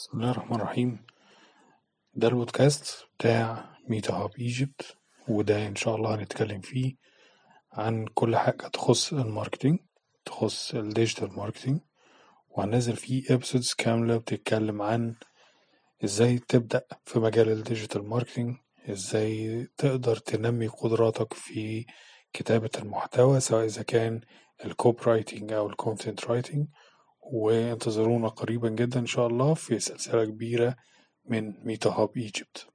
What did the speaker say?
بسم الله الرحمن الرحيم. ده البودكاست بتاع Meta Hub Egypt وده إن شاء الله هنتكلم فيه عن كل حاجة تخص ال marketing تخص ال digital marketing وهننزل فيه episodes كاملة بتتكلم عن إزاي تبدأ في مجال ال digital marketing إزاي تقدر تنمي قدراتك في كتابة المحتوى سواء إذا كان ال copywriting أو ال content writing وانتظرونا قريبا جدا إن شاء الله في سلسلة كبيرة من ميتا هاب ايجيبت